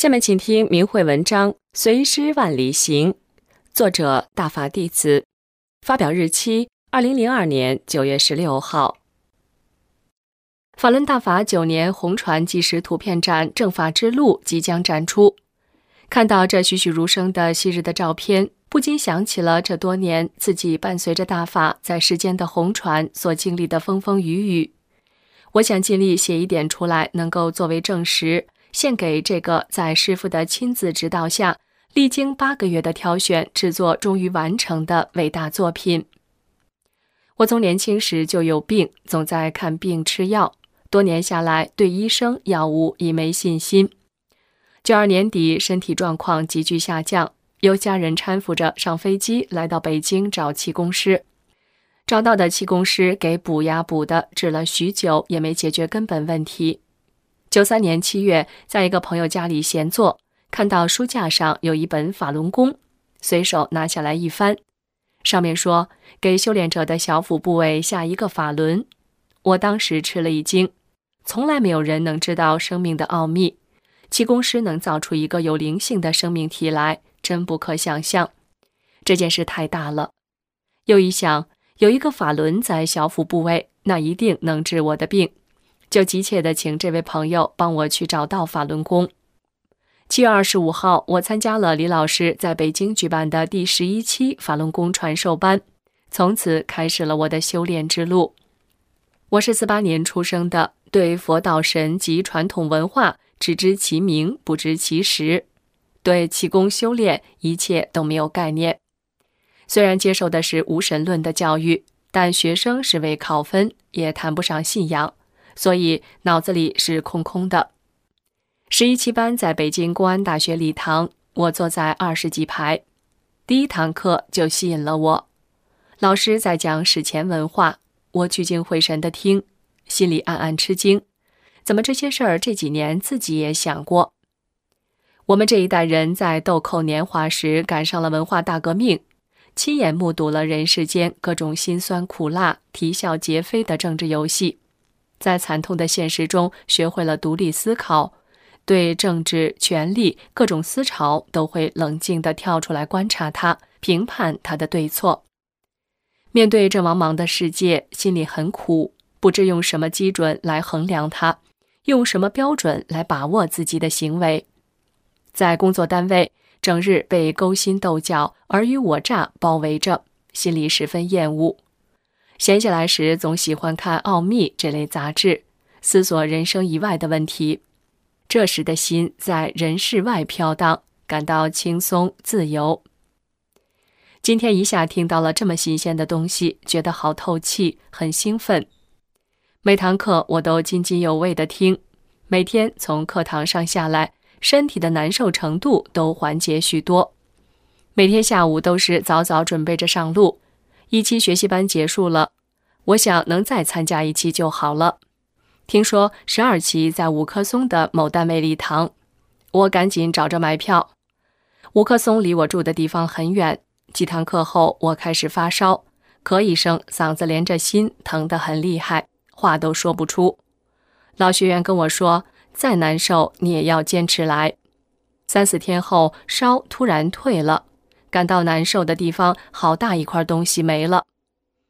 下面请听明慧文章《随师万里行》，作者大法弟子，发表日期二零零二年九月十六号。法轮大法九年红船纪实图片展《正法之路》即将展出，看到这栩栩如生的昔日的照片，不禁想起了这多年自己伴随着大法在世间的红船所经历的风风雨雨。我想尽力写一点出来，能够作为证实。献给这个在师傅的亲自指导下，历经八个月的挑选制作，终于完成的伟大作品。我从年轻时就有病，总在看病吃药，多年下来对医生药物已没信心。九二年底，身体状况急剧下降，由家人搀扶着上飞机来到北京找气功师。找到的气功师给补呀补的，治了许久也没解决根本问题。九三年七月，在一个朋友家里闲坐，看到书架上有一本法轮功，随手拿下来一翻，上面说给修炼者的小腹部位下一个法轮。我当时吃了一惊，从来没有人能知道生命的奥秘，气功师能造出一个有灵性的生命体来，真不可想象。这件事太大了。又一想，有一个法轮在小腹部位，那一定能治我的病。就急切地请这位朋友帮我去找到法轮功。七月二十五号，我参加了李老师在北京举办的第十一期法轮功传授班，从此开始了我的修炼之路。我是四八年出生的，对佛道神及传统文化只知其名，不知其实，对气功修炼一切都没有概念。虽然接受的是无神论的教育，但学生是为考分，也谈不上信仰。所以脑子里是空空的。十一期班在北京公安大学礼堂，我坐在二十几排。第一堂课就吸引了我，老师在讲史前文化，我聚精会神地听，心里暗暗吃惊：怎么这些事儿这几年自己也想过？我们这一代人在豆蔻年华时赶上了文化大革命，亲眼目睹了人世间各种辛酸苦辣、啼笑皆非的政治游戏。在惨痛的现实中，学会了独立思考，对政治、权力各种思潮都会冷静地跳出来观察它，评判它的对错。面对这茫茫的世界，心里很苦，不知用什么基准来衡量它，用什么标准来把握自己的行为。在工作单位，整日被勾心斗角、尔虞我诈包围着，心里十分厌恶。闲下来时，总喜欢看《奥秘》这类杂志，思索人生以外的问题。这时的心在人世外飘荡，感到轻松自由。今天一下听到了这么新鲜的东西，觉得好透气，很兴奋。每堂课我都津津有味地听，每天从课堂上下来，身体的难受程度都缓解许多。每天下午都是早早准备着上路。一期学习班结束了，我想能再参加一期就好了。听说十二期在五棵松的某单位礼堂，我赶紧找着买票。五棵松离我住的地方很远。几堂课后，我开始发烧，咳一声，嗓子连着心，疼得很厉害，话都说不出。老学员跟我说：“再难受，你也要坚持来。”三四天后，烧突然退了。感到难受的地方，好大一块东西没了。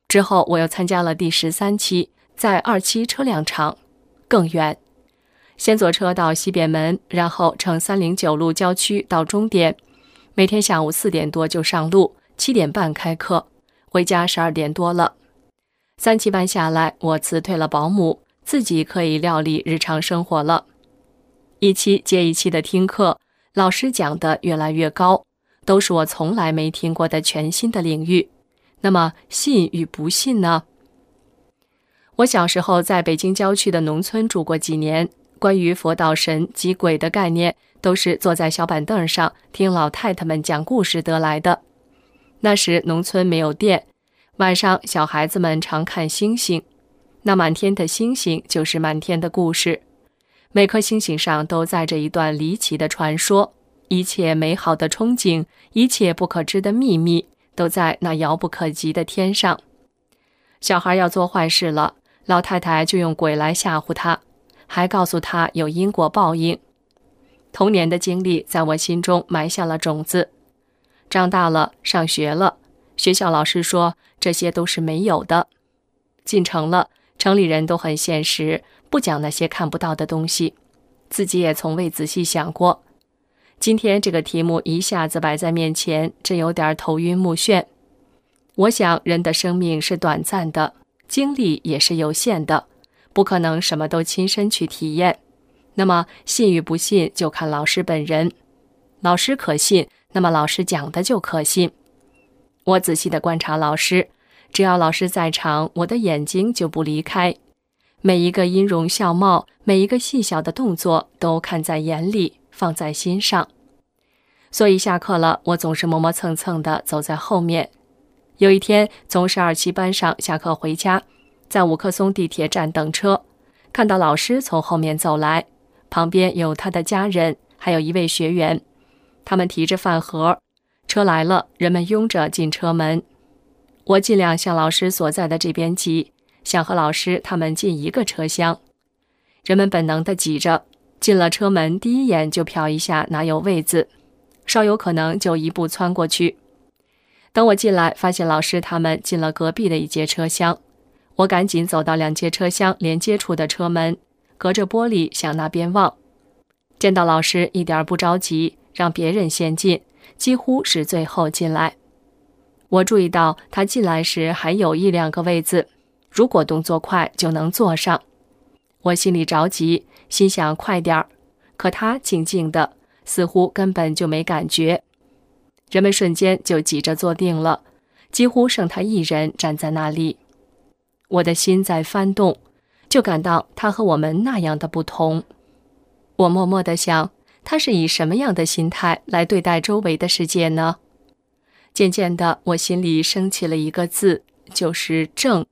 之后我又参加了第十三期，在二期车辆厂，更远。先坐车到西便门，然后乘三零九路郊区到终点。每天下午四点多就上路，七点半开课，回家十二点多了。三期班下来，我辞退了保姆，自己可以料理日常生活了。一期接一期的听课，老师讲的越来越高。都是我从来没听过的全新的领域，那么信与不信呢？我小时候在北京郊区的农村住过几年，关于佛道神及鬼的概念，都是坐在小板凳上听老太太们讲故事得来的。那时农村没有电，晚上小孩子们常看星星，那满天的星星就是满天的故事，每颗星星上都载着一段离奇的传说，一切美好的憧憬，一切不可知的秘密，都在那遥不可及的天上。小孩要做坏事了。老太太就用鬼来吓唬他，还告诉他有因果报应。童年的经历在我心中埋下了种子。长大了，上学了，学校老师说这些都是没有的。进城了，城里人都很现实，不讲那些看不到的东西。自己也从未仔细想过。今天这个题目一下子摆在面前，真有点头晕目眩。我想，人的生命是短暂的。精力也是有限的，不可能什么都亲身去体验。那么信与不信就看老师本人。老师可信，那么老师讲的就可信。我仔细的观察老师，只要老师在场，我的眼睛就不离开。每一个音容笑貌，每一个细小的动作，都看在眼里，放在心上。所以下课了，我总是磨磨蹭蹭的走在后面。有一天，从十二期班上下课回家，在五棵松地铁站等车，看到老师从后面走来，旁边有他的家人，还有一位学员，他们提着饭盒。车来了，人们拥着进车门。我尽量向老师所在的这边挤，想和老师他们进一个车厢。人们本能地挤着，进了车门，第一眼就瞟一下哪有位子，稍有可能就一步窜过去。等我进来，发现老师他们进了隔壁的一节车厢，我赶紧走到两节车厢连接处的车门，隔着玻璃向那边望。见到老师一点不着急，让别人先进，几乎是最后进来。我注意到他进来时还有一两个位子，如果动作快就能坐上。我心里着急，心想快点儿，可他静静的，似乎根本就没感觉。人们瞬间就挤着坐定了，几乎剩他一人站在那里。我的心在翻动，就感到他和我们那样的不同。我默默地想，他是以什么样的心态来对待周围的世界呢？渐渐的，我心里升起了一个字，就是正。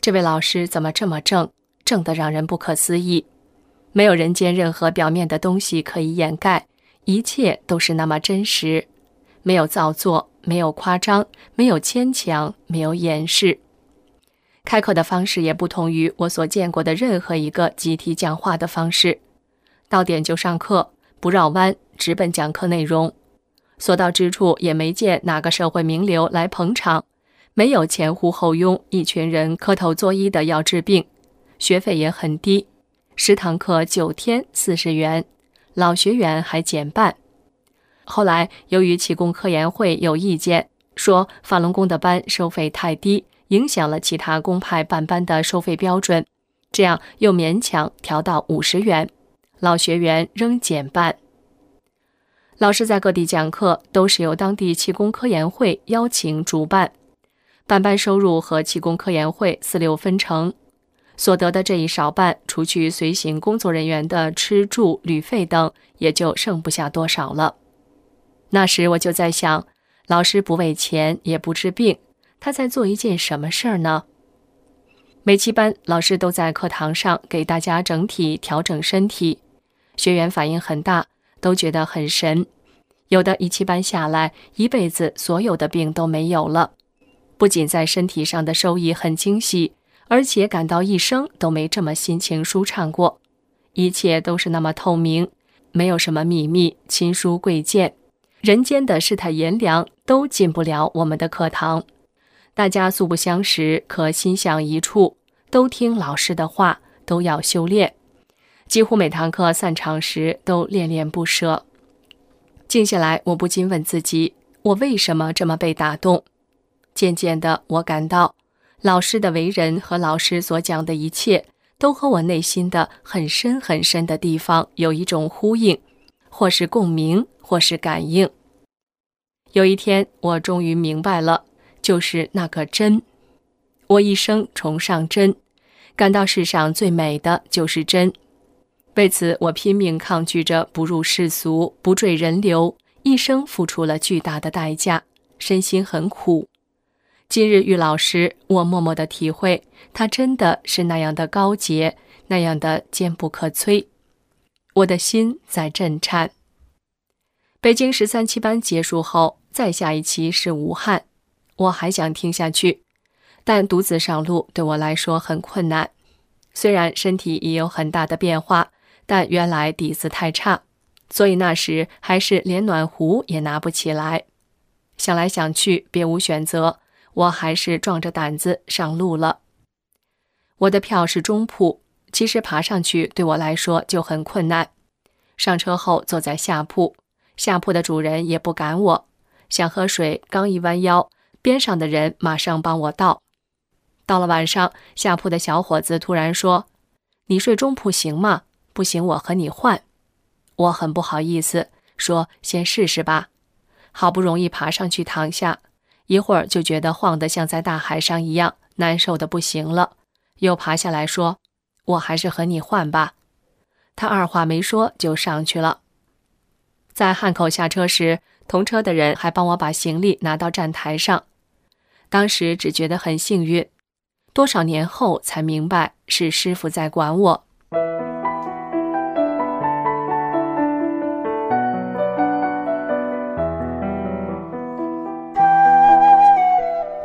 这位老师怎么这么正？正的让人不可思议，没有人间任何表面的东西可以掩盖，一切都是那么真实。没有造作，没有夸张，没有牵强，没有掩饰。开课的方式也不同于我所见过的任何一个集体讲话的方式。到点就上课，不绕弯，直奔讲课内容。所到之处也没见哪个社会名流来捧场，没有前呼后拥，一群人磕头作揖的要治病。学费也很低，十堂课九天四十元，老学员还减半。后来，由于气功科研会有意见，说法轮功的班收费太低，影响了其他公派办班的收费标准，这样又勉强调到五十元，老学员仍减半。老师在各地讲课，都是由当地气功科研会邀请主办，办班收入和气功科研会四六分成，所得的这一少半，除去随行工作人员的吃住旅费等，也就剩不下多少了。那时我就在想，老师不为钱也不治病，他在做一件什么事儿呢？每期班老师都在课堂上给大家整体调整身体，学员反应很大，都觉得很神。有的一期班下来，一辈子所有的病都没有了，不仅在身体上的收益很惊喜，而且感到一生都没这么心情舒畅过。一切都是那么透明，没有什么秘密，亲疏贵贱。人间的世态炎凉都进不了我们的课堂，大家素不相识，可心向一处，都听老师的话，都要修炼。几乎每堂课散场时都恋恋不舍。静下来，我不禁问自己：我为什么这么被打动？渐渐的，我感到老师的为人和老师所讲的一切，都和我内心的很深很深的地方有一种呼应，或是共鸣。或是感应。有一天，我终于明白了，就是那个真。我一生崇尚真，感到世上最美的就是真。为此，我拼命抗拒着不入世俗、不坠人流，一生付出了巨大的代价，身心很苦。今日遇老师，我默默的体会，他真的是那样的高洁，那样的坚不可摧。我的心在震颤。北京十三期班结束后，再下一期是武汉，我还想听下去，但独自上路对我来说很困难。虽然身体已有很大的变化，但原来底子太差，所以那时还是连暖壶也拿不起来。想来想去，别无选择，我还是壮着胆子上路了。我的票是中铺，其实爬上去对我来说就很困难。上车后坐在下铺。下铺的主人也不赶我，想喝水，刚一弯腰，边上的人马上帮我倒。到了晚上，下铺的小伙子突然说：“你睡中铺行吗？不行，我和你换。”我很不好意思，说：“先试试吧。”好不容易爬上去躺下，一会儿就觉得晃得像在大海上一样，难受的不行了。又爬下来说：“我还是和你换吧。”他二话没说就上去了。在汉口下车时，同车的人还帮我把行李拿到站台上。当时只觉得很幸运，多少年后才明白是师傅在管我。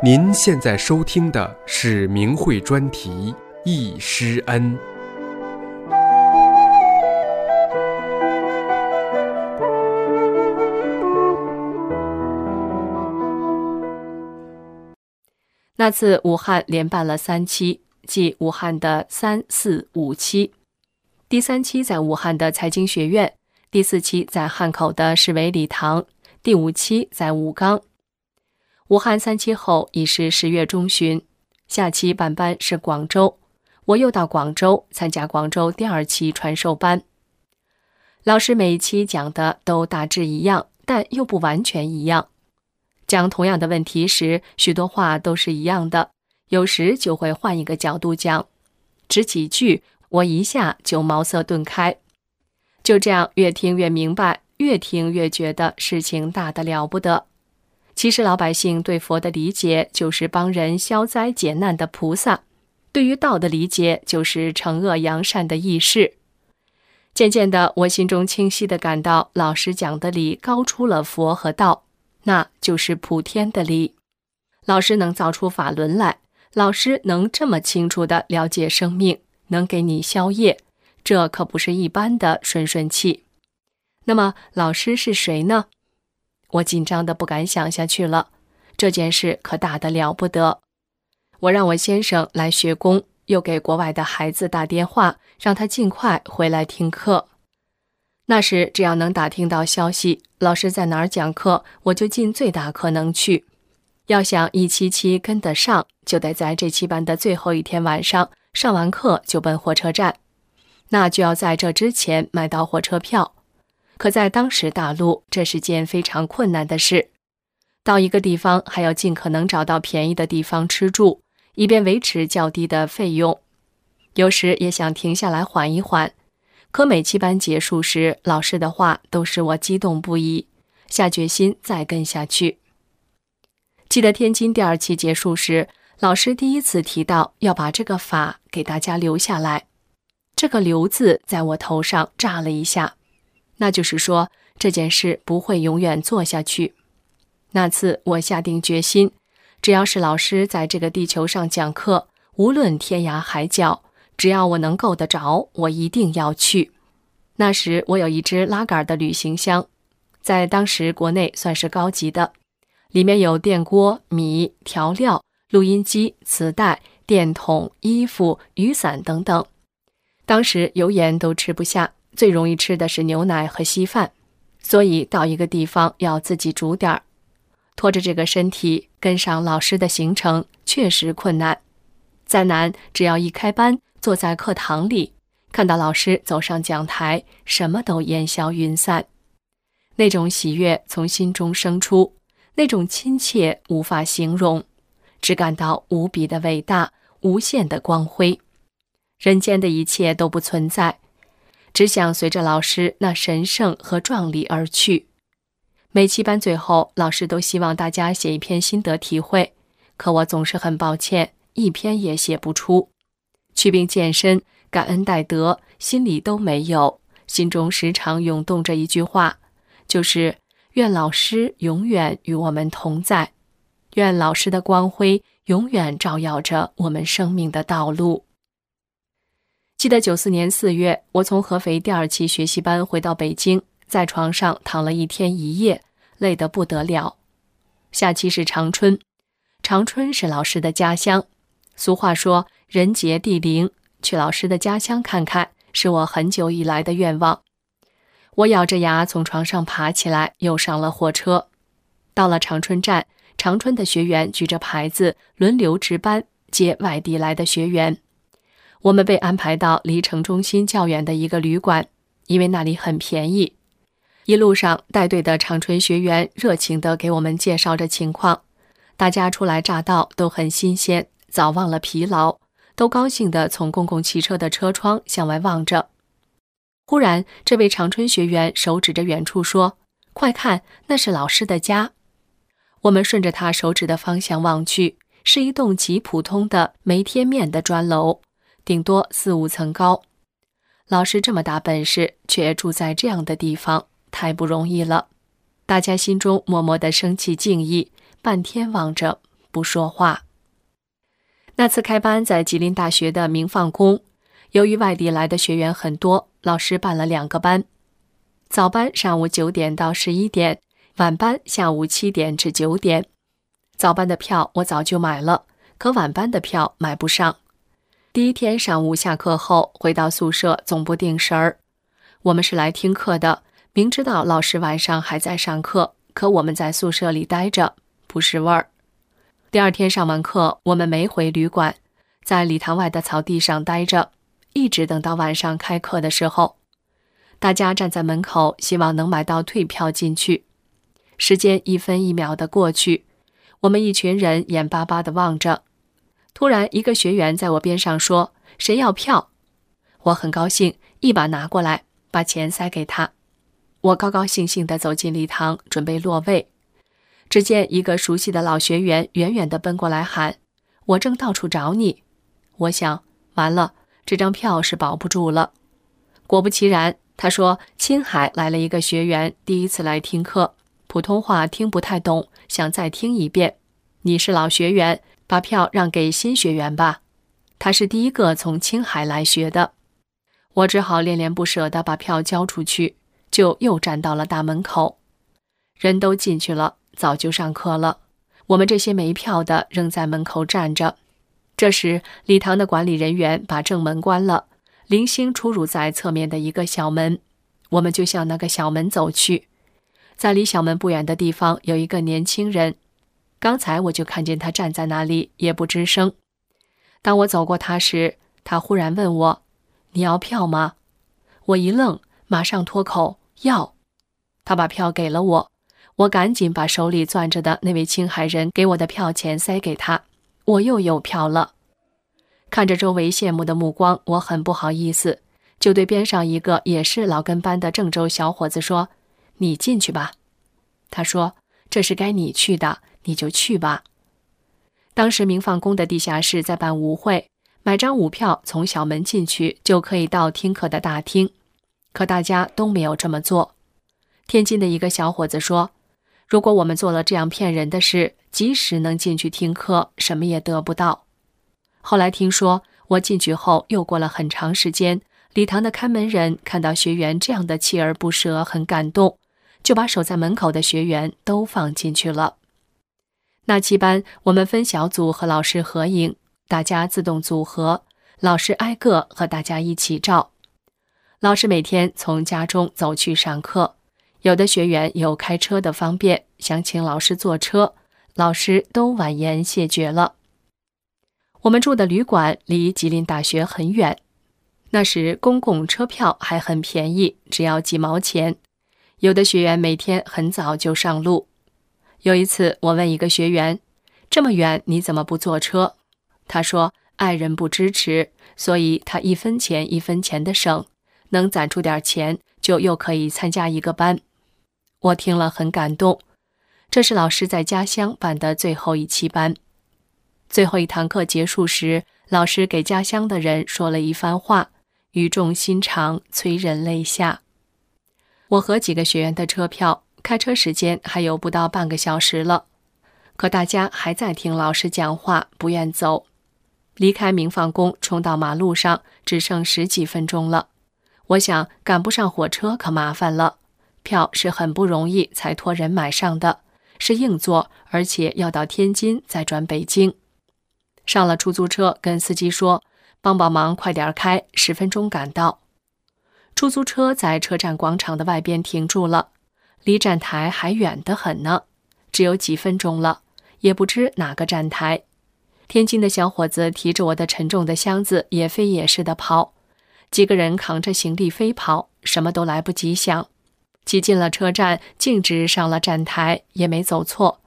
您现在收听的是明慧专题《易师恩》。那次武汉连办了三期，即武汉的三四五期。第三期在武汉的财经学院，第四期在汉口的市委礼堂，第五期在武冈。武汉三期后已是十月中旬，下期办班是广州，我又到广州参加广州第二期传授班。老师每一期讲的都大致一样，但又不完全一样。讲同样的问题时，许多话都是一样的，有时就会换一个角度讲。只几句，我一下就茅塞顿开。就这样，越听越明白，越听越觉得事情大得了不得。其实，老百姓对佛的理解就是帮人消灾解难的菩萨；对于道的理解就是惩恶扬善的义士。渐渐的，我心中清晰的感到，老师讲的理高出了佛和道。那就是普天的理。老师能造出法轮来，老师能这么清楚的了解生命，能给你消业，这可不是一般的顺顺气。那么老师是谁呢？我紧张的不敢想下去了。这件事可大得了不得。我让我先生来学工，又给国外的孩子打电话，让他尽快回来听课。那时只要能打听到消息，老师在哪儿讲课，我就尽最大可能去。要想一期期跟得上，就得在这期班的最后一天晚上上完课就奔火车站，那就要在这之前买到火车票。可在当时大陆，这是件非常困难的事。到一个地方还要尽可能找到便宜的地方吃住，以便维持较低的费用。有时也想停下来缓一缓。可每期班结束时，老师的话都使我激动不已，下决心再跟下去。记得天津第二期结束时，老师第一次提到要把这个法给大家留下来，这个“留”字在我头上炸了一下，那就是说这件事不会永远做下去。那次我下定决心，只要是老师在这个地球上讲课，无论天涯海角。只要我能够得着，我一定要去。那时我有一只拉杆的旅行箱，在当时国内算是高级的，里面有电锅、米、调料、录音机、磁带、电筒、衣服、雨伞等等。当时油盐都吃不下，最容易吃的是牛奶和稀饭，所以到一个地方要自己煮点儿。拖着这个身体跟上老师的行程，确实困难。再难，只要一开班。坐在课堂里，看到老师走上讲台，什么都烟消云散，那种喜悦从心中生出，那种亲切无法形容，只感到无比的伟大，无限的光辉。人间的一切都不存在，只想随着老师那神圣和壮丽而去。每期班最后，老师都希望大家写一篇心得体会，可我总是很抱歉，一篇也写不出。祛病健身、感恩戴德，心里都没有，心中时常涌动着一句话，就是愿老师永远与我们同在，愿老师的光辉永远照耀着我们生命的道路。记得九四年四月，我从合肥第二期学习班回到北京。在床上躺了一天一夜，累得不得了。下期是长春，长春是老师的家乡。俗话说“人杰地灵”，去老师的家乡看看，是我很久以来的愿望。我咬着牙从床上爬起来，又上了火车。到了长春站，长春的学员举着牌子，轮流值班接外地来的学员。我们被安排到离城中心较远的一个旅馆，因为那里很便宜。一路上，带队的长春学员热情地给我们介绍着情况。大家初来乍到，都很新鲜，早忘了疲劳，都高兴地从公共汽车的车窗向外望着。忽然，这位长春学员手指着远处说：“快看，那是老师的家。”我们顺着他手指的方向望去，是一栋极普通的没贴面的砖楼，顶多四五层高。老师这么大本事，却住在这样的地方。太不容易了，大家心中默默的升起敬意，半天望着不说话。那次开班在吉林大学的明放宫，由于外地来的学员很多，老师办了两个班，早班上午九点到十一点，晚班下午七点至九点。早班的票我早就买了，可晚班的票买不上。第一天上午下课后回到宿舍，总不定神儿。我们是来听课的。明知道老师晚上还在上课，可我们在宿舍里待着不是味儿。第二天上完课，我们没回旅馆，在礼堂外的草地上待着，一直等到晚上开课的时候。大家站在门口，希望能买到退票进去。时间一分一秒的过去，我们一群人眼巴巴的望着。突然，一个学员在我边上说：“谁要票？”我很高兴，一把拿过来，把钱塞给他。我高高兴兴地走进礼堂，准备落位。只见一个熟悉的老学员远远地奔过来喊：“我正到处找你。”我想，完了，这张票是保不住了。果不其然，他说：“青海来了一个学员，第一次来听课，普通话听不太懂，想再听一遍。你是老学员，把票让给新学员吧。他是第一个从青海来学的。”我只好恋恋不舍地把票交出去。就又站到了大门口，人都进去了，早就上课了。我们这些没票的仍在门口站着。这时，礼堂的管理人员把正门关了，零星出入在侧面的一个小门。我们就向那个小门走去，在离小门不远的地方有一个年轻人，刚才我就看见他站在那里，也不吱声。当我走过他时，他忽然问我：“你要票吗？”我一愣。马上脱口要，他把票给了我，我赶紧把手里攥着的那位青海人给我的票钱塞给他，我又有票了。看着周围羡慕的目光，我很不好意思，就对边上一个也是老跟班的郑州小伙子说：“你进去吧。”他说：“这是该你去的，你就去吧。”当时明放宫的地下室在办舞会，买张舞票从小门进去就可以到听课的大厅。可大家都没有这么做。天津的一个小伙子说：“如果我们做了这样骗人的事，即使能进去听课，什么也得不到。”后来听说我进去后，又过了很长时间，礼堂的看门人看到学员这样的锲而不舍，很感动，就把守在门口的学员都放进去了。那期班，我们分小组和老师合影，大家自动组合，老师挨个和大家一起照。老师每天从家中走去上课，有的学员有开车的方便，想请老师坐车，老师都婉言谢绝了。我们住的旅馆离吉林大学很远，那时公共车票还很便宜，只要几毛钱。有的学员每天很早就上路。有一次，我问一个学员：“这么远，你怎么不坐车？”他说：“爱人不支持，所以他一分钱一分钱的省，能攒出点钱，就又可以参加一个班。我听了很感动。这是老师在家乡办的最后一期班。最后一堂课结束时，老师给家乡的人说了一番话，语重心长，催人泪下。我和几个学员的车票，开车时间还有不到半个小时了，可大家还在听老师讲话，不愿走。离开明放宫，冲到马路上，只剩十几分钟了。我想赶不上火车可麻烦了，票是很不容易才托人买上的。是硬座，而且要到天津再转北京。上了出租车，跟司机说：“帮帮忙，快点开，十分钟赶到。”出租车在车站广场的外边停住了，离站台还远得很呢，只有几分钟了，也不知哪个站台。天津的小伙子提着我的沉重的箱子，也飞也似的跑，几个人扛着行李飞跑，什么都来不及想。挤进了车站，径直上了站台，也没走错。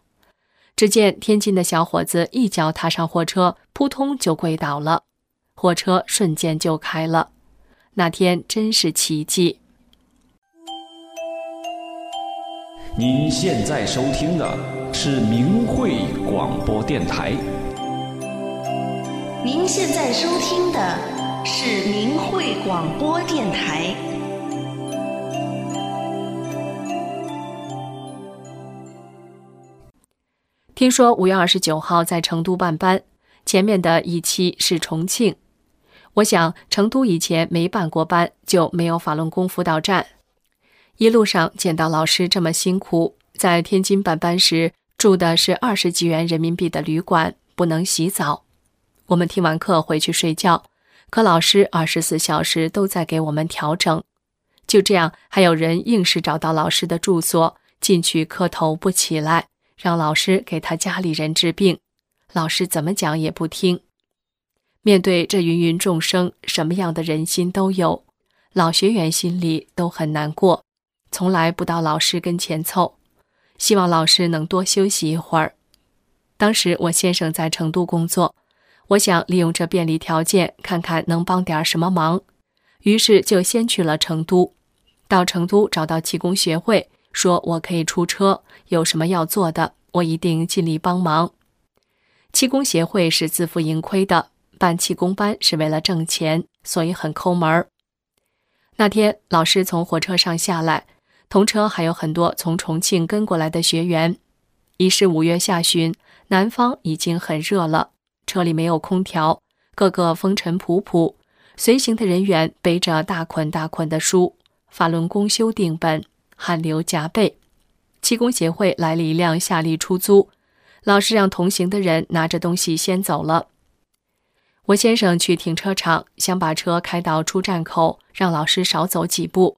只见天津的小伙子一脚踏上货车，扑通就跪倒了，货车瞬间就开了。那天真是奇迹。您现在收听的是明慧广播电台。您现在收听的是明慧广播电台。听说五月二十九号在成都办班，前面的一期是重庆。我想成都以前没办过班，就没有法轮功辅导站。一路上见到老师这么辛苦，在天津办班时住的是二十几元人民币的旅馆，不能洗澡。我们听完课回去睡觉，可老师二十四小时都在给我们调整。就这样，还有人硬是找到老师的住所进去磕头不起来。让老师给他家里人治病，老师怎么讲也不听。面对这芸芸众生，什么样的人心都有，老学员心里都很难过，从来不到老师跟前凑，希望老师能多休息一会儿。当时我先生在成都工作，我想利用这便利条件，看看能帮点什么忙，于是就先去了成都，到成都找到气功学会。说我可以出车，有什么要做的，我一定尽力帮忙。气功协会是自负盈亏的，办气功班是为了挣钱，所以很抠门儿。那天老师从火车上下来，同车还有很多从重庆跟过来的学员。已是五月下旬，南方已经很热了，车里没有空调，个个风尘仆仆。随行的人员背着大捆大捆的书，法轮功修订本。汗流浃背，气功协会来了一辆夏利出租，老师让同行的人拿着东西先走了。我先生去停车场，想把车开到出站口，让老师少走几步。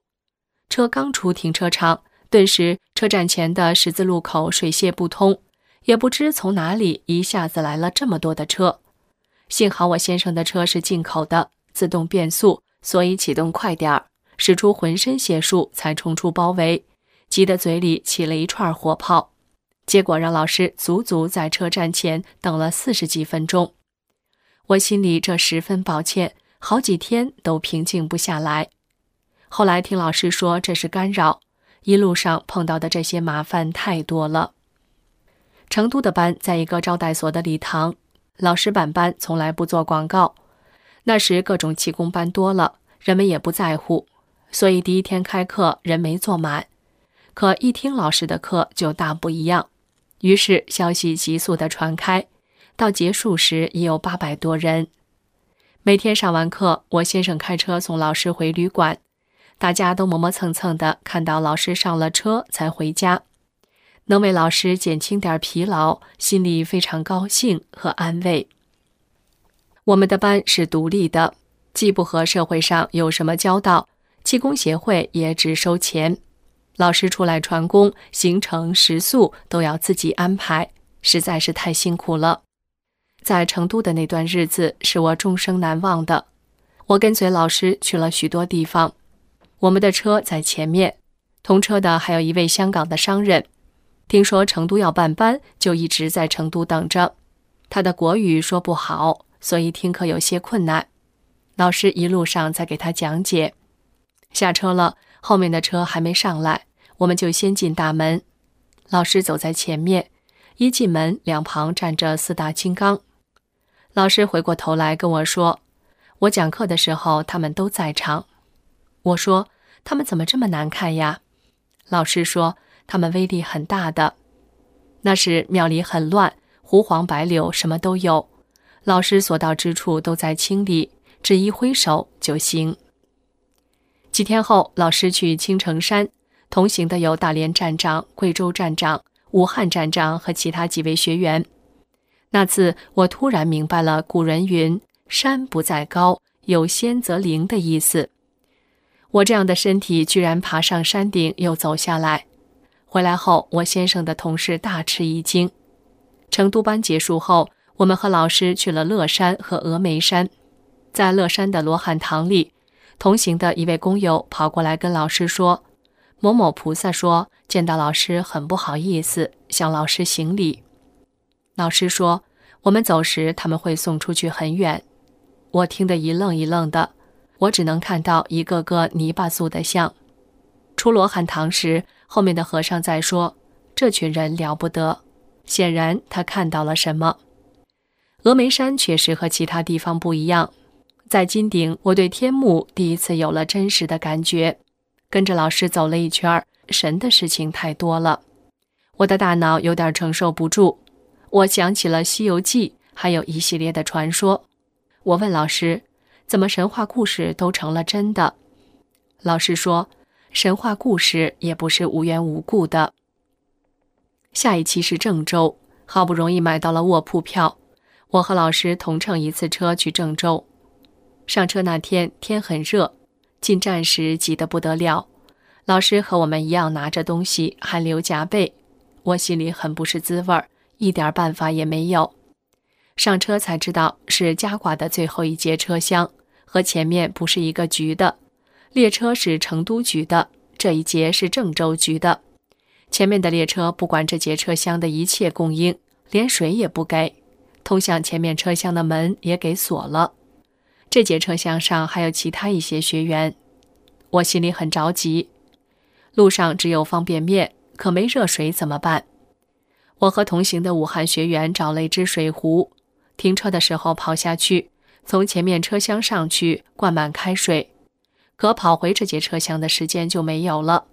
车刚出停车场，顿时车站前的十字路口水泄不通，也不知从哪里一下子来了这么多的车。幸好我先生的车是进口的，自动变速，所以启动快点儿。使出浑身解数才冲出包围，急得嘴里起了一串火泡，结果让老师足足在车站前等了四十几分钟。我心里这十分抱歉，好几天都平静不下来。后来听老师说这是干扰，一路上碰到的这些麻烦太多了。成都的班在一个招待所的礼堂，老师办班从来不做广告。那时各种气功班多了，人们也不在乎。所以第一天开课人没坐满，可一听老师的课就大不一样。于是消息急速的传开，到结束时已有八百多人。每天上完课，我先生开车送老师回旅馆，大家都磨磨蹭蹭的，看到老师上了车才回家。能为老师减轻点疲劳，心里非常高兴和安慰。我们的班是独立的，既不和社会上有什么交道。气功协会也只收钱，老师出来传功，行程食宿都要自己安排，实在是太辛苦了。在成都的那段日子是我终生难忘的。我跟随老师去了许多地方，我们的车在前面，同车的还有一位香港的商人，听说成都要办班，就一直在成都等着。他的国语说不好，所以听课有些困难。老师一路上在给他讲解。下车了，后面的车还没上来，我们就先进大门。老师走在前面，一进门，两旁站着四大金刚。老师回过头来跟我说：“我讲课的时候，他们都在场。”我说：“他们怎么这么难看呀？”老师说：“他们威力很大的。那时庙里很乱，胡黄白柳什么都有，老师所到之处都在清理，只一挥手就行。”几天后，老师去青城山，同行的有大连站长、贵州站长、武汉站长和其他几位学员。那次，我突然明白了古人云“山不在高，有仙则灵”的意思。我这样的身体居然爬上山顶又走下来，回来后，我先生的同事大吃一惊。成都班结束后，我们和老师去了乐山和峨眉山，在乐山的罗汉堂里，同行的一位工友跑过来跟老师说：“某某菩萨说见到老师很不好意思，向老师行礼。”老师说：“我们走时他们会送出去很远。”我听得一愣一愣的，我只能看到一个个泥巴塑的像。出罗汉堂时，后面的和尚在说：“这群人了不得。”显然他看到了什么。峨眉山确实和其他地方不一样，在金顶，我对天幕第一次有了真实的感觉。跟着老师走了一圈，神的事情太多了，我的大脑有点承受不住。我想起了《西游记》，还有一系列的传说。我问老师：“怎么神话故事都成了真的？”老师说：“神话故事也不是无缘无故的。”下一期是郑州，好不容易买到了卧铺票，我和老师同乘一次车去郑州。上车那天天很热，进站时挤得不得了。老师和我们一样拿着东西，汗流浃背，我心里很不是滋味儿。一点办法也没有，上车才知道是加挂的最后一节车厢，和前面不是一个局的。列车是成都局的，这一节是郑州局的。前面的列车不管这节车厢的一切供应，连水也不给，通向前面车厢的门也给锁了。这节车厢上还有其他一些学员，我心里很着急。路上只有方便面，可没热水怎么办？我和同行的武汉学员找了一只水壶，停车的时候跑下去，从前面车厢上去灌满开水。可跑回这节车厢的时间就没有了，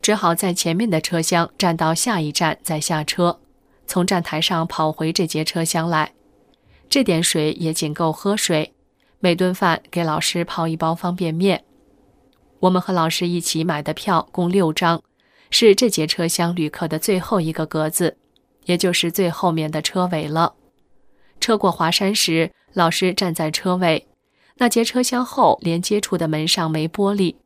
只好在前面的车厢站到下一站再下车，从站台上跑回这节车厢来。这点水也仅够喝水，每顿饭给老师泡一包方便面。我们和老师一起买的票共六张，是这节车厢旅客的最后一个格子。也就是最后面的车尾了。车过华山时，老师站在车位，那节车厢后连接处的门上没玻璃。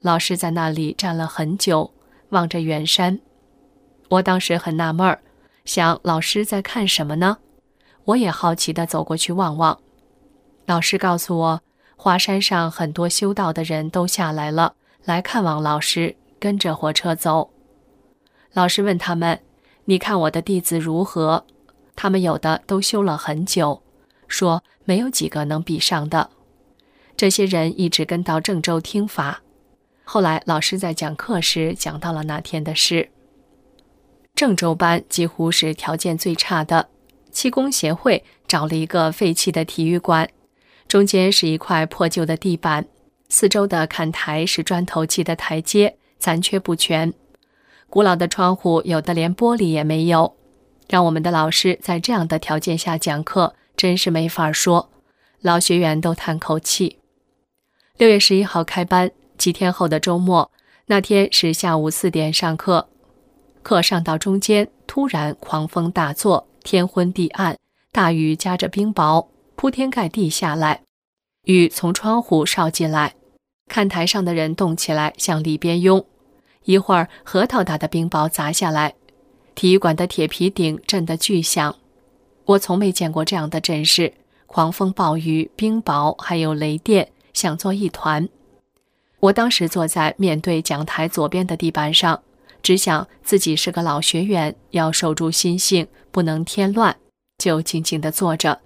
老师在那里站了很久，望着远山。我当时很纳闷儿，想老师在看什么呢？我也好奇地走过去望望。老师告诉我，华山上很多修道的人都下来了，来看望老师，跟着火车走。老师问他们。你看我的弟子如何？他们有的都修了很久，说没有几个能比上的。这些人一直跟到郑州听法。后来老师在讲课时讲到了那天的事。郑州班几乎是条件最差的，气功协会找了一个废弃的体育馆，中间是一块破旧的地板，四周的看台是砖头砌的台阶，残缺不全。古老的窗户有的连玻璃也没有，让我们的老师在这样的条件下讲课，真是没法说。老学员都叹口气。六月十一号开班，几天后的周末，那天是下午四点上课，课上到中间，突然狂风大作，天昏地暗，大雨夹着冰雹铺天盖地下来，雨从窗户烧进来，看台上的人动起来，向里边拥。一会儿，核桃大的冰雹砸下来，体育馆的铁皮顶震得巨响。我从没见过这样的阵势：狂风暴雨、冰雹，还有雷电，想作一团。我当时坐在面对讲台左边的地板上，只想自己是个老学员，要守住心性，不能添乱，就静静地坐着，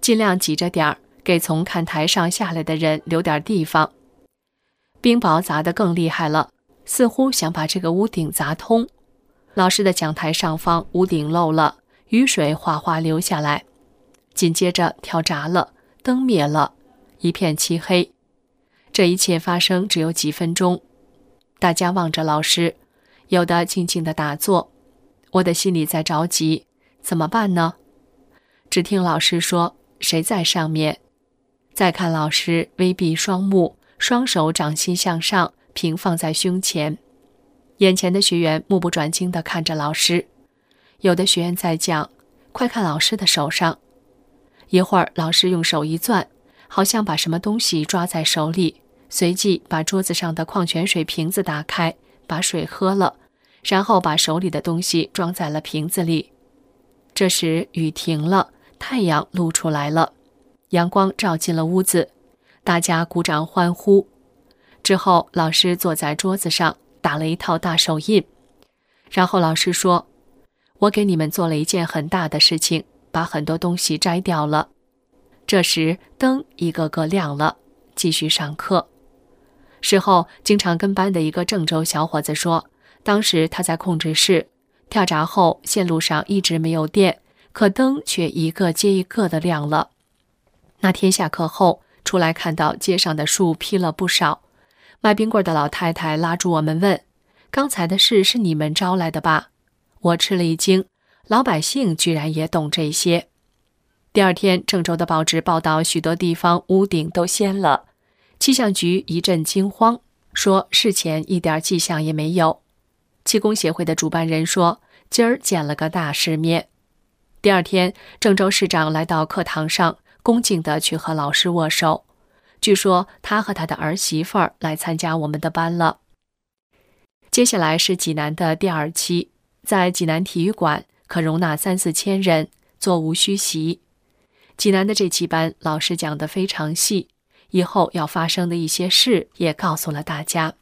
尽量挤着点儿，给从看台上下来的人留点地方。冰雹砸得更厉害了，似乎想把这个屋顶砸通。老师的讲台上方屋顶漏了，雨水哗哗流下来。紧接着跳闸了，灯灭了，一片漆黑。这一切发生只有几分钟，大家望着老师，有的静静的打坐。我的心里在着急，怎么办呢？只听老师说：“谁在上面？”再看老师微闭双目，双手掌心向上平放在胸前，眼前的学员目不转睛地看着老师。有的学员在讲：“快看老师的手上！”一会儿，老师用手一攥，好像把什么东西抓在手里，随即把桌子上的矿泉水瓶子打开，把水喝了。然后把手里的东西装在了瓶子里。这时雨停了，太阳露出来了，阳光照进了屋子，大家鼓掌欢呼。之后，老师坐在桌子上打了一套大手印，然后老师说：“我给你们做了一件很大的事情，把很多东西摘掉了。”这时灯一个个亮了，继续上课。事后，经常跟班的一个郑州小伙子说。当时他在控制室跳闸后，线路上一直没有电，可灯却一个接一个的亮了。那天下课后出来，看到街上的树劈了不少。卖冰棍的老太太拉住我们问：“刚才的事是你们招来的吧？”我吃了一惊，老百姓居然也懂这些。第二天，郑州的报纸报道，许多地方屋顶都掀了，气象局一阵惊慌，说事前一点迹象也没有。气功协会的主办人说：“今儿见了个大世面。”第二天，郑州市长来到课堂上，恭敬地去和老师握手。据说他和他的儿媳妇儿来参加我们的班了。接下来是济南的第二期，在济南体育馆可容纳三四千人，座无虚席。济南的这期班，老师讲得非常细，以后要发生的一些事也告诉了大家。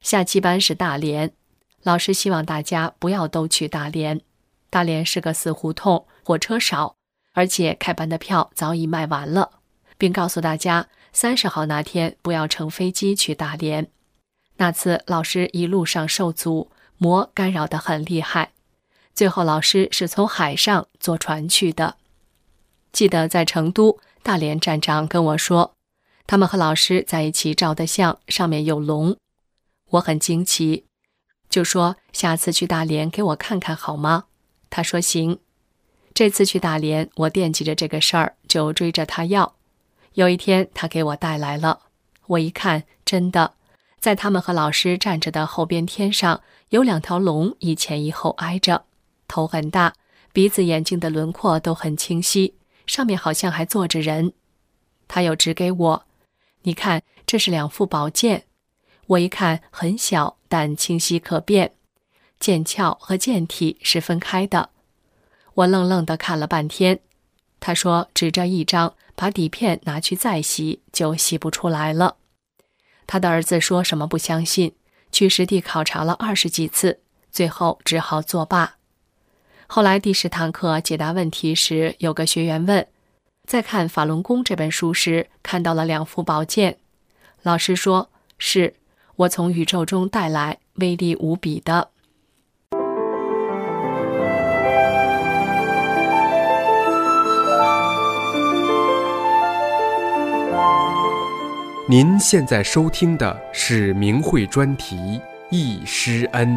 下期班是大连。老师希望大家不要都去大连，大连是个死胡同，火车少，而且开班的票早已卖完了，并告诉大家三十号那天不要乘飞机去大连。那次老师一路上受阻，魔干扰得很厉害，最后老师是从海上坐船去的。记得在成都，大连站长跟我说，他们和老师在一起照的相，上面有龙，我很惊奇。就说下次去大连给我看看好吗？他说行。这次去大连，我惦记着这个事儿，就追着他要。有一天，他给我带来了。我一看，真的，在他们和老师站着的后边天上，有两条龙一前一后挨着，头很大，鼻子、眼睛的轮廓都很清晰，上面好像还坐着人。他又指给我，你看，这是两副宝剑。我一看，很小。但清晰可辨，剑鞘和剑体是分开的。我愣愣地看了半天。他说：“指着一张，把底片拿去再洗，就洗不出来了。”他的儿子说什么不相信，去实地考察了二十几次，最后只好作罢。后来第十堂课解答问题时，有个学员问：“在看《法轮功》这本书时，看到了两副宝剑。”老师说：“是。”我从宇宙中带来威力无比的。您现在收听的是明慧专题《易师恩》。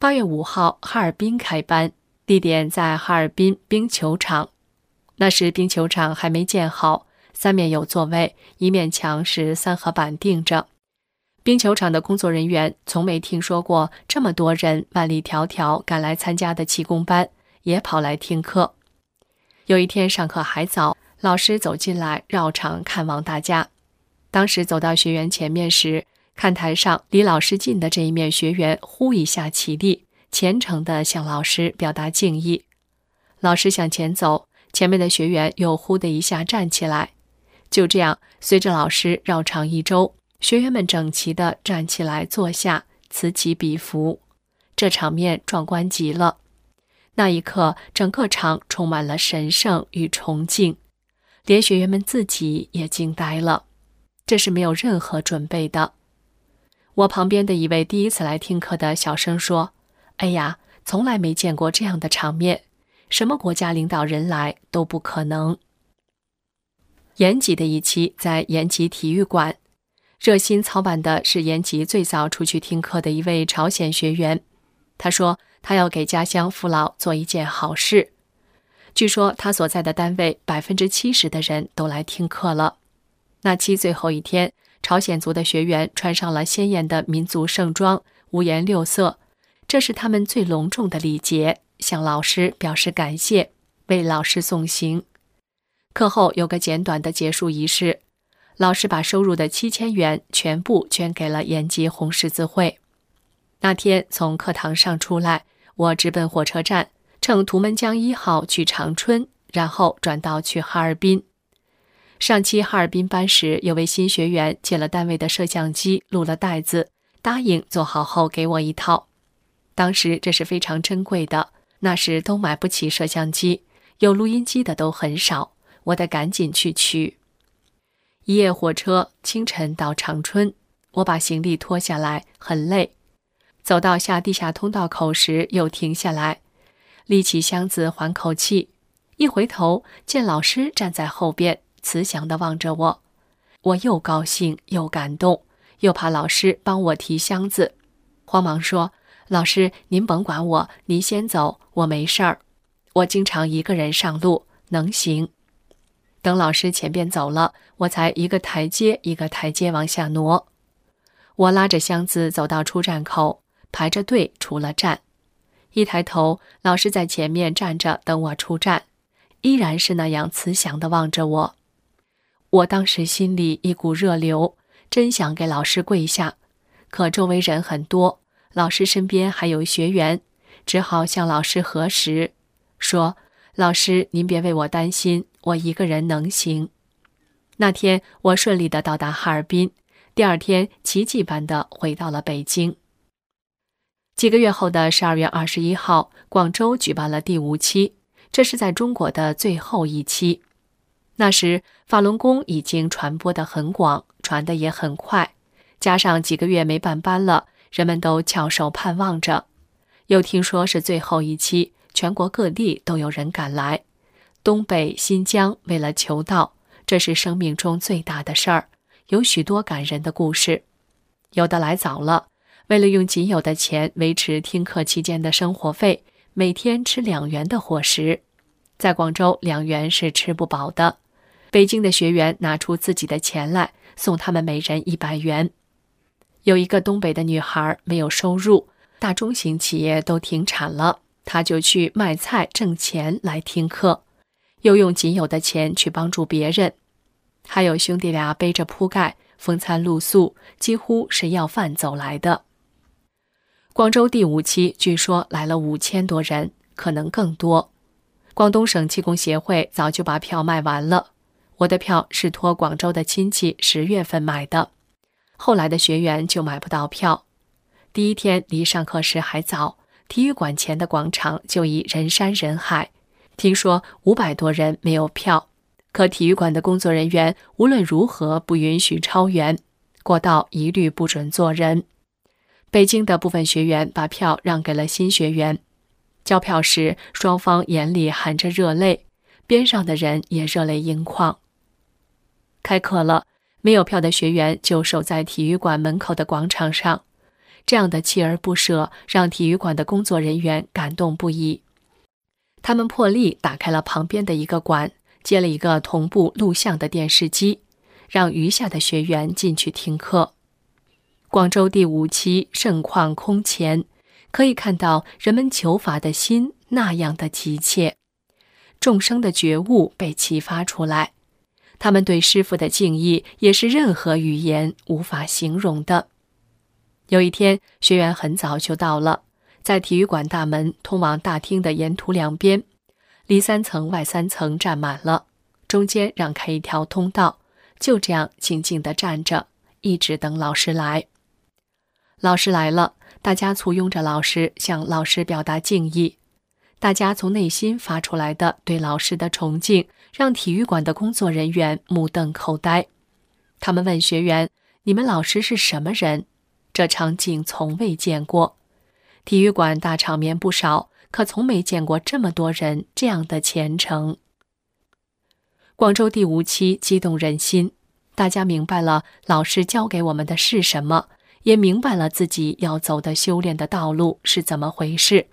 八月五号，哈尔滨开班。地点在哈尔滨冰球场，那时冰球场还没建好，三面有座位，一面墙是三合板钉着。冰球场的工作人员从没听说过这么多人万里迢迢赶来参加的气功班，也跑来听课。有一天上课还早，老师走进来绕场看望大家。当时走到学员前面时，看台上离老师近的这一面学员呼一下起立。虔诚地向老师表达敬意，老师向前走，前面的学员又呼的一下站起来，就这样随着老师绕场一周，学员们整齐地站起来坐下，此起彼伏，这场面壮观极了。那一刻，整个场充满了神圣与崇敬，连学员们自己也惊呆了。这是没有任何准备的。我旁边的一位第一次来听课的小声说：“哎呀，从来没见过这样的场面，什么国家领导人来都不可能。”延吉的一期在延吉体育馆，热心操办的是延吉最早出去听课的一位朝鲜学员。他说。他要给家乡父老做一件好事。据说他所在的单位百分之七十的人都来听课了。那期最后一天，朝鲜族的学员穿上了鲜艳的民族盛装，五颜六色，这是他们最隆重的礼节，向老师表示感谢，为老师送行。课后有个简短的结束仪式，老师把收入的七千元全部捐给了延吉红十字会。那天从课堂上出来。我直奔火车站，乘图们江一号去长春，然后转道去哈尔滨。上期哈尔滨班时，有位新学员借了单位的摄像机录了带子，答应做好后给我一套。当时这是非常珍贵的，那时都买不起摄像机，有录音机的都很少，我得赶紧去取。一夜火车，清晨到长春，我把行李拖下来，很累。走到下地下通道口时，又停下来，立起箱子缓口气。一回头，见老师站在后边，慈祥地望着我。我又高兴又感动，又怕老师帮我提箱子，慌忙说：“老师，您甭管我，您先走，我没事儿。我经常一个人上路，能行。”等老师前边走了，我才一个台阶一个台阶往下挪。我拉着箱子走到出站口。排着队出了站，一抬头，老师在前面站着等我出站，依然是那样慈祥地望着我。我当时心里一股热流，真想给老师跪下，可周围人很多，老师身边还有学员，只好向老师核实，说：“老师，您别为我担心，我一个人能行。”那天我顺利地到达哈尔滨，第二天奇迹般地回到了北京。几个月后的十二月二十一号，广州举办了第五期，这是在中国的最后一期。那时法轮功已经传播的很广，传的也很快，加上几个月没办班了，人们都翘首盼望着。又听说是最后一期，全国各地都有人赶来。东北、新疆为了求道，这是生命中最大的事儿，有许多感人的故事。有的来早了。为了用仅有的钱维持听课期间的生活费，每天吃两元的伙食，在广州两元是吃不饱的。北京的学员拿出自己的钱来送他们每人一百元。有一个东北的女孩没有收入，大中型企业都停产了，她就去卖菜挣钱来听课，又用仅有的钱去帮助别人。还有兄弟俩背着铺盖风餐露宿，几乎是要饭走来的。广州第五期据说来了五千多人，可能更多。广东省气功协会早就把票卖完了，我的票是托广州的亲戚十月份买的，后来的学员就买不到票。第一天离上课时还早，体育馆前的广场就已人山人海。听说五百多人没有票，可体育馆的工作人员无论如何不允许超员，过道一律不准坐人。北京的部分学员把票让给了新学员，交票时双方眼里含着热泪，边上的人也热泪盈眶。开课了，没有票的学员就守在体育馆门口的广场上，这样的锲而不舍让体育馆的工作人员感动不已。他们破例打开了旁边的一个馆，接了一个同步录像的电视机，让余下的学员进去听课。广州第五期盛况空前，可以看到人们求法的心那样的急切，众生的觉悟被启发出来，他们对师傅的敬意也是任何语言无法形容的。有一天，学员很早就到了，在体育馆大门通往大厅的沿途两边，里三层外三层站满了，中间让开一条通道，就这样静静地站着。一直等老师来。老师来了，大家簇拥着老师，向老师表达敬意。大家从内心发出来的对老师的崇敬，让体育馆的工作人员目瞪口呆。他们问学员：“你们老师是什么人？”这场景从未见过。体育馆大场面不少，可从没见过这么多人这样的虔诚。广州第五期激动人心，大家明白了老师教给我们的是什么，也明白了自己要走的修炼的道路是怎么回事。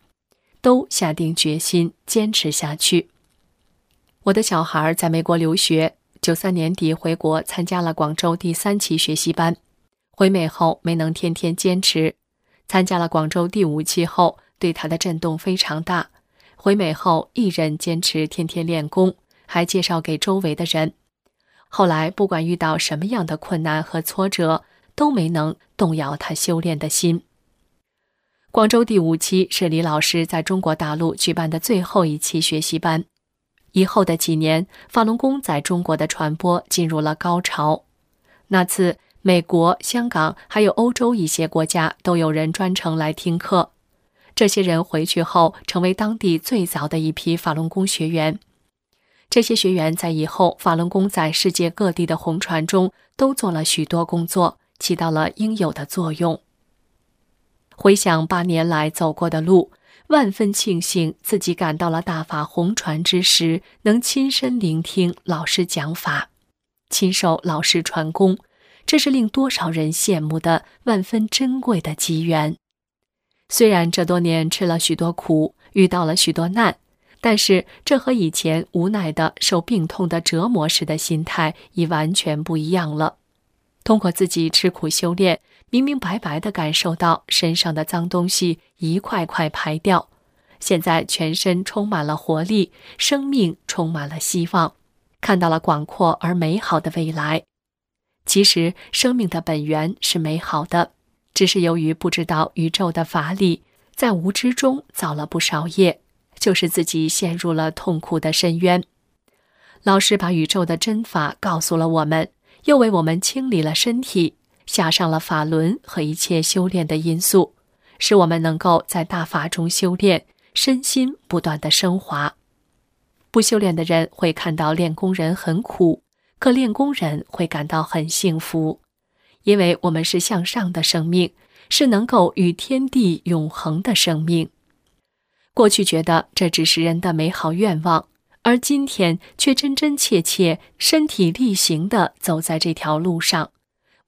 都下定决心坚持下去。我的小孩在美国留学，九三年底回国参加了广州第三期学习班。回美后没能天天坚持，参加了广州第五期后，对他的震动非常大。回美后一人坚持天天练功，还介绍给周围的人。后来不管遇到什么样的困难和挫折，都没能动摇他修炼的心。广州第五期是李老师在中国大陆举办的最后一期学习班。以后的几年，法轮功在中国的传播进入了高潮。那次，美国、香港还有欧洲一些国家都有人专程来听课。这些人回去后，成为当地最早的一批法轮功学员。这些学员在以后法轮功在世界各地的红传中都做了许多工作，起到了应有的作用。回想八年来走过的路，万分庆幸自己赶到了大法红传之时，能亲身聆听老师讲法，亲受老师传功，这是令多少人羡慕的万分珍贵的机缘。虽然这多年吃了许多苦，遇到了许多难，但是这和以前无奈的受病痛的折磨时的心态已完全不一样了。通过自己吃苦修炼。明明白白地感受到身上的脏东西一块块排掉，现在全身充满了活力，生命充满了希望，看到了广阔而美好的未来。其实生命的本源是美好的，只是由于不知道宇宙的法理，在无知中造了不少业，就是自己陷入了痛苦的深渊。老师把宇宙的真法告诉了我们，又为我们清理了身体。下上了法轮和一切修炼的因素，使我们能够在大法中修炼，身心不断的升华。不修炼的人会看到练功人很苦，可练功人会感到很幸福，因为我们是向上的生命，是能够与天地永恒的生命。过去觉得这只是人的美好愿望，而今天却真真切切身体力行的走在这条路上。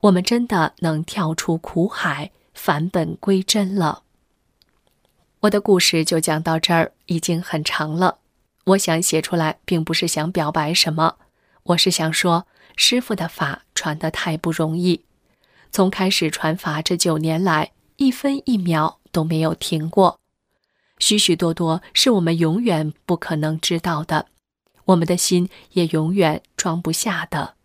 我们真的能跳出苦海，返本归真了。我的故事就讲到这儿，已经很长了。我想写出来，并不是想表白什么，我是想说，师傅的法传得太不容易。从开始传法这九年来，一分一秒都没有停过，许许多多是我们永远不可能知道的，我们的心也永远装不下的。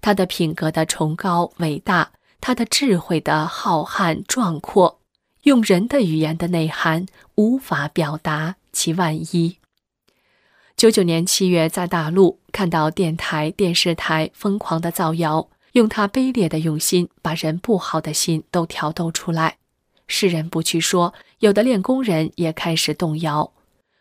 他的品格的崇高伟大，他的智慧的浩瀚壮阔，用人的语言的内涵无法表达其万一。九九年七月，在大陆看到电台、电视台疯狂的造谣，用他卑劣的用心把人不好的心都挑逗出来。世人不去说，有的练功人也开始动摇，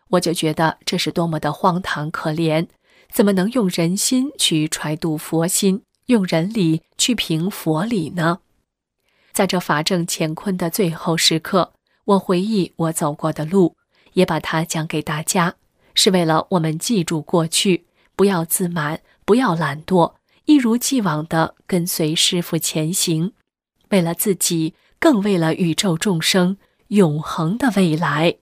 我就觉得这是多么的荒唐可怜，怎么能用人心去揣度佛心？用人理去评佛理呢？在这法正乾坤的最后时刻，我回忆我走过的路，也把它讲给大家，是为了我们记住过去，不要自满，不要懒惰，一如既往地跟随师傅前行，为了自己，更为了宇宙众生永恒的未来。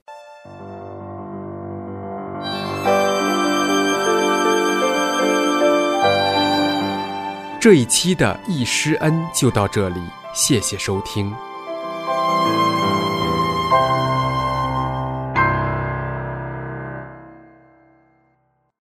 这一期的易师恩就到这里，谢谢收听。